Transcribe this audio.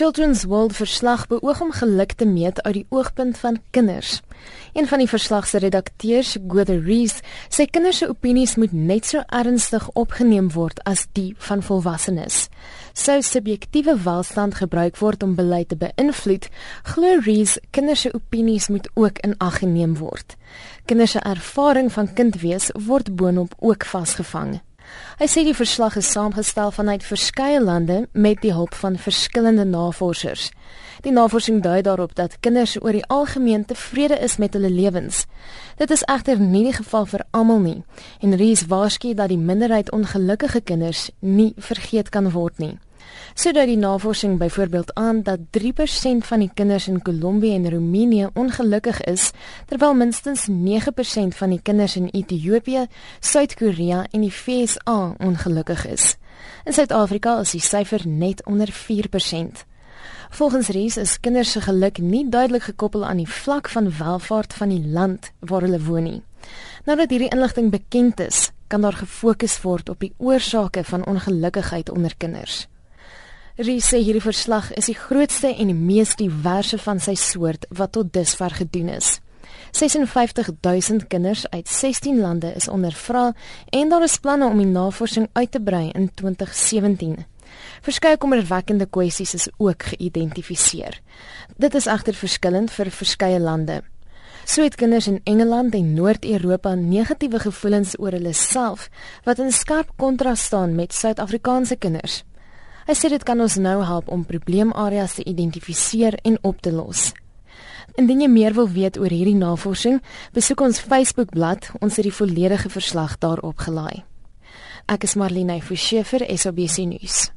Children's World verslag beoog om geluk te meet uit die oogpunt van kinders. Een van die verslag se redakteurs, Gwether Rees, sê kinders se opinies moet net so ernstig opgeneem word as die van volwassenes. Sou subjektiewe welstand gebruik word om beleid te beïnvloed, glo Rees kinders se opinies moet ook in ag geneem word. Kinders se ervaring van kind wees word boonop ook vasgevang. Hy sê die verslag is saamgestel vanuit verskeie lande met die hulp van verskillende navorsers. Die navorsing dui daarop dat kinders oor die algemeen tevrede is met hulle lewens. Dit is egter nie die geval vir almal nie en Rees waarsku dat die minderheid ongelukkige kinders nie vergeet kan word nie. Sodat die navorsing byvoorbeeld aan dat 3% van die kinders in Kolombie en Roemenië ongelukkig is, terwyl minstens 9% van die kinders in Ethiopië, Suid-Korea en die VSA ongelukkig is. In Suid-Afrika is die syfer net onder 4%. Volgens Rees is kinders se geluk nie duidelik gekoppel aan die vlak van welvaart van die land waar hulle woon nie. Nadat hierdie inligting bekend is, kan daar gefokus word op die oorsake van ongelukkigheid onder kinders. Rie sê hierdie verslag is die grootste en die mees diverse van sy soort wat tot dusver gedoen is. 56000 kinders uit 16 lande is ondervra en daar is planne om die navorsing uit te brei in 2017. Verskeie kommerwekkende kwessies is ook geïdentifiseer. Dit is egter verskillend vir verskeie lande. So het kinders in Engeland en Noord-Europa negatiewe gevoelens oor hulle self wat in skerp kontras staan met Suid-Afrikaanse kinders. Hy sê dit kan ons nou help om probleemareas te identifiseer en op te los. Indien jy meer wil weet oor hierdie navorsing, besoek ons Facebookblad, ons het die volledige verslag daarop gelaai. Ek is Marlene Forsiefer, SABC nuus.